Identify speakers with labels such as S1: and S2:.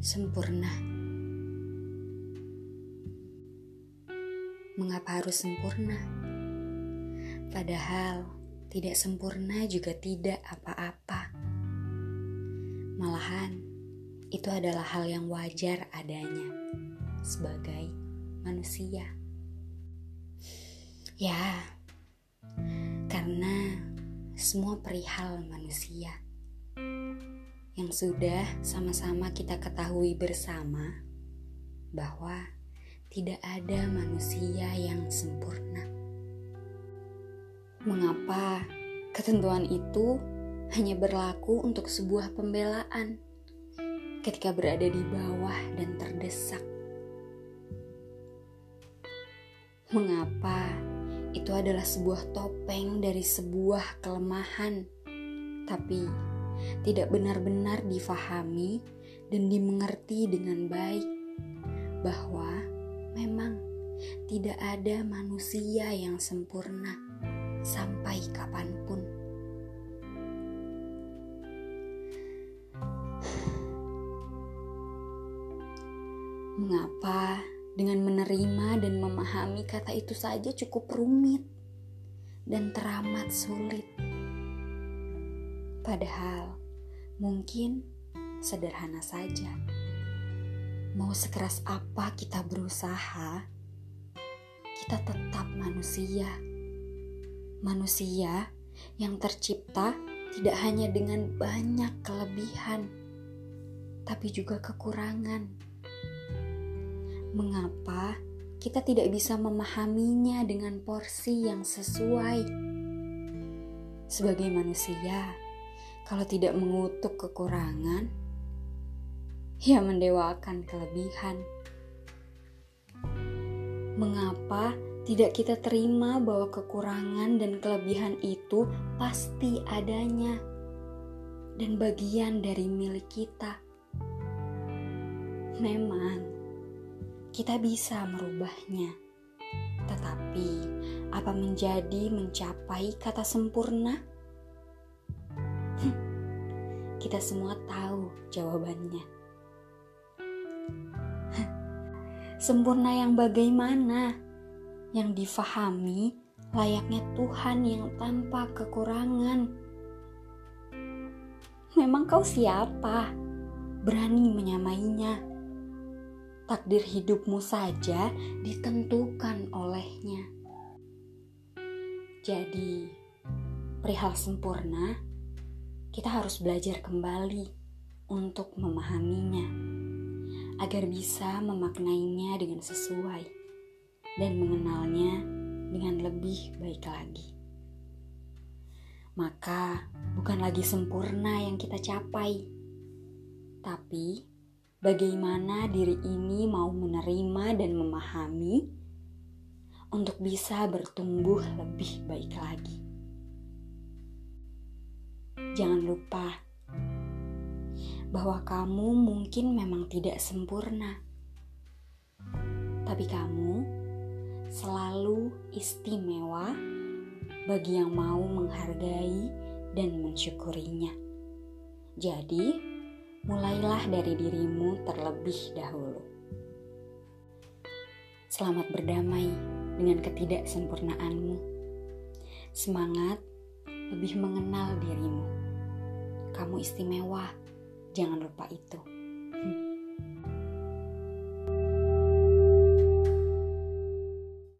S1: Sempurna. Mengapa harus sempurna? Padahal tidak sempurna juga tidak apa-apa. Malahan, itu adalah hal yang wajar adanya sebagai manusia. Ya, karena semua perihal manusia yang sudah sama-sama kita ketahui bersama bahwa tidak ada manusia yang sempurna. Mengapa ketentuan itu hanya berlaku untuk sebuah pembelaan ketika berada di bawah dan terdesak? Mengapa itu adalah sebuah topeng dari sebuah kelemahan, tapi tidak benar-benar difahami dan dimengerti dengan baik bahwa memang tidak ada manusia yang sempurna sampai kapan pun. Mengapa dengan menerima dan memahami kata itu saja cukup rumit dan teramat sulit? Padahal mungkin sederhana saja. Mau sekeras apa kita berusaha, kita tetap manusia. Manusia yang tercipta tidak hanya dengan banyak kelebihan, tapi juga kekurangan. Mengapa kita tidak bisa memahaminya dengan porsi yang sesuai? Sebagai manusia, kalau tidak mengutuk kekurangan, ya mendewakan kelebihan. Mengapa tidak kita terima bahwa kekurangan dan kelebihan itu pasti adanya dan bagian dari milik kita? Memang kita bisa merubahnya, tetapi apa menjadi mencapai kata sempurna? Kita semua tahu jawabannya. Sempurna yang bagaimana? Yang difahami layaknya Tuhan yang tanpa kekurangan. Memang kau siapa? Berani menyamainya. Takdir hidupmu saja ditentukan olehnya. Jadi, perihal sempurna kita harus belajar kembali untuk memahaminya agar bisa memaknainya dengan sesuai dan mengenalnya dengan lebih baik lagi. Maka, bukan lagi sempurna yang kita capai, tapi bagaimana diri ini mau menerima dan memahami untuk bisa bertumbuh lebih baik lagi jangan lupa bahwa kamu mungkin memang tidak sempurna, tapi kamu selalu istimewa bagi yang mau menghargai dan mensyukurinya. Jadi, mulailah dari dirimu terlebih dahulu. Selamat berdamai dengan ketidaksempurnaanmu. Semangat lebih mengenal dirimu. Kamu istimewa, jangan lupa itu.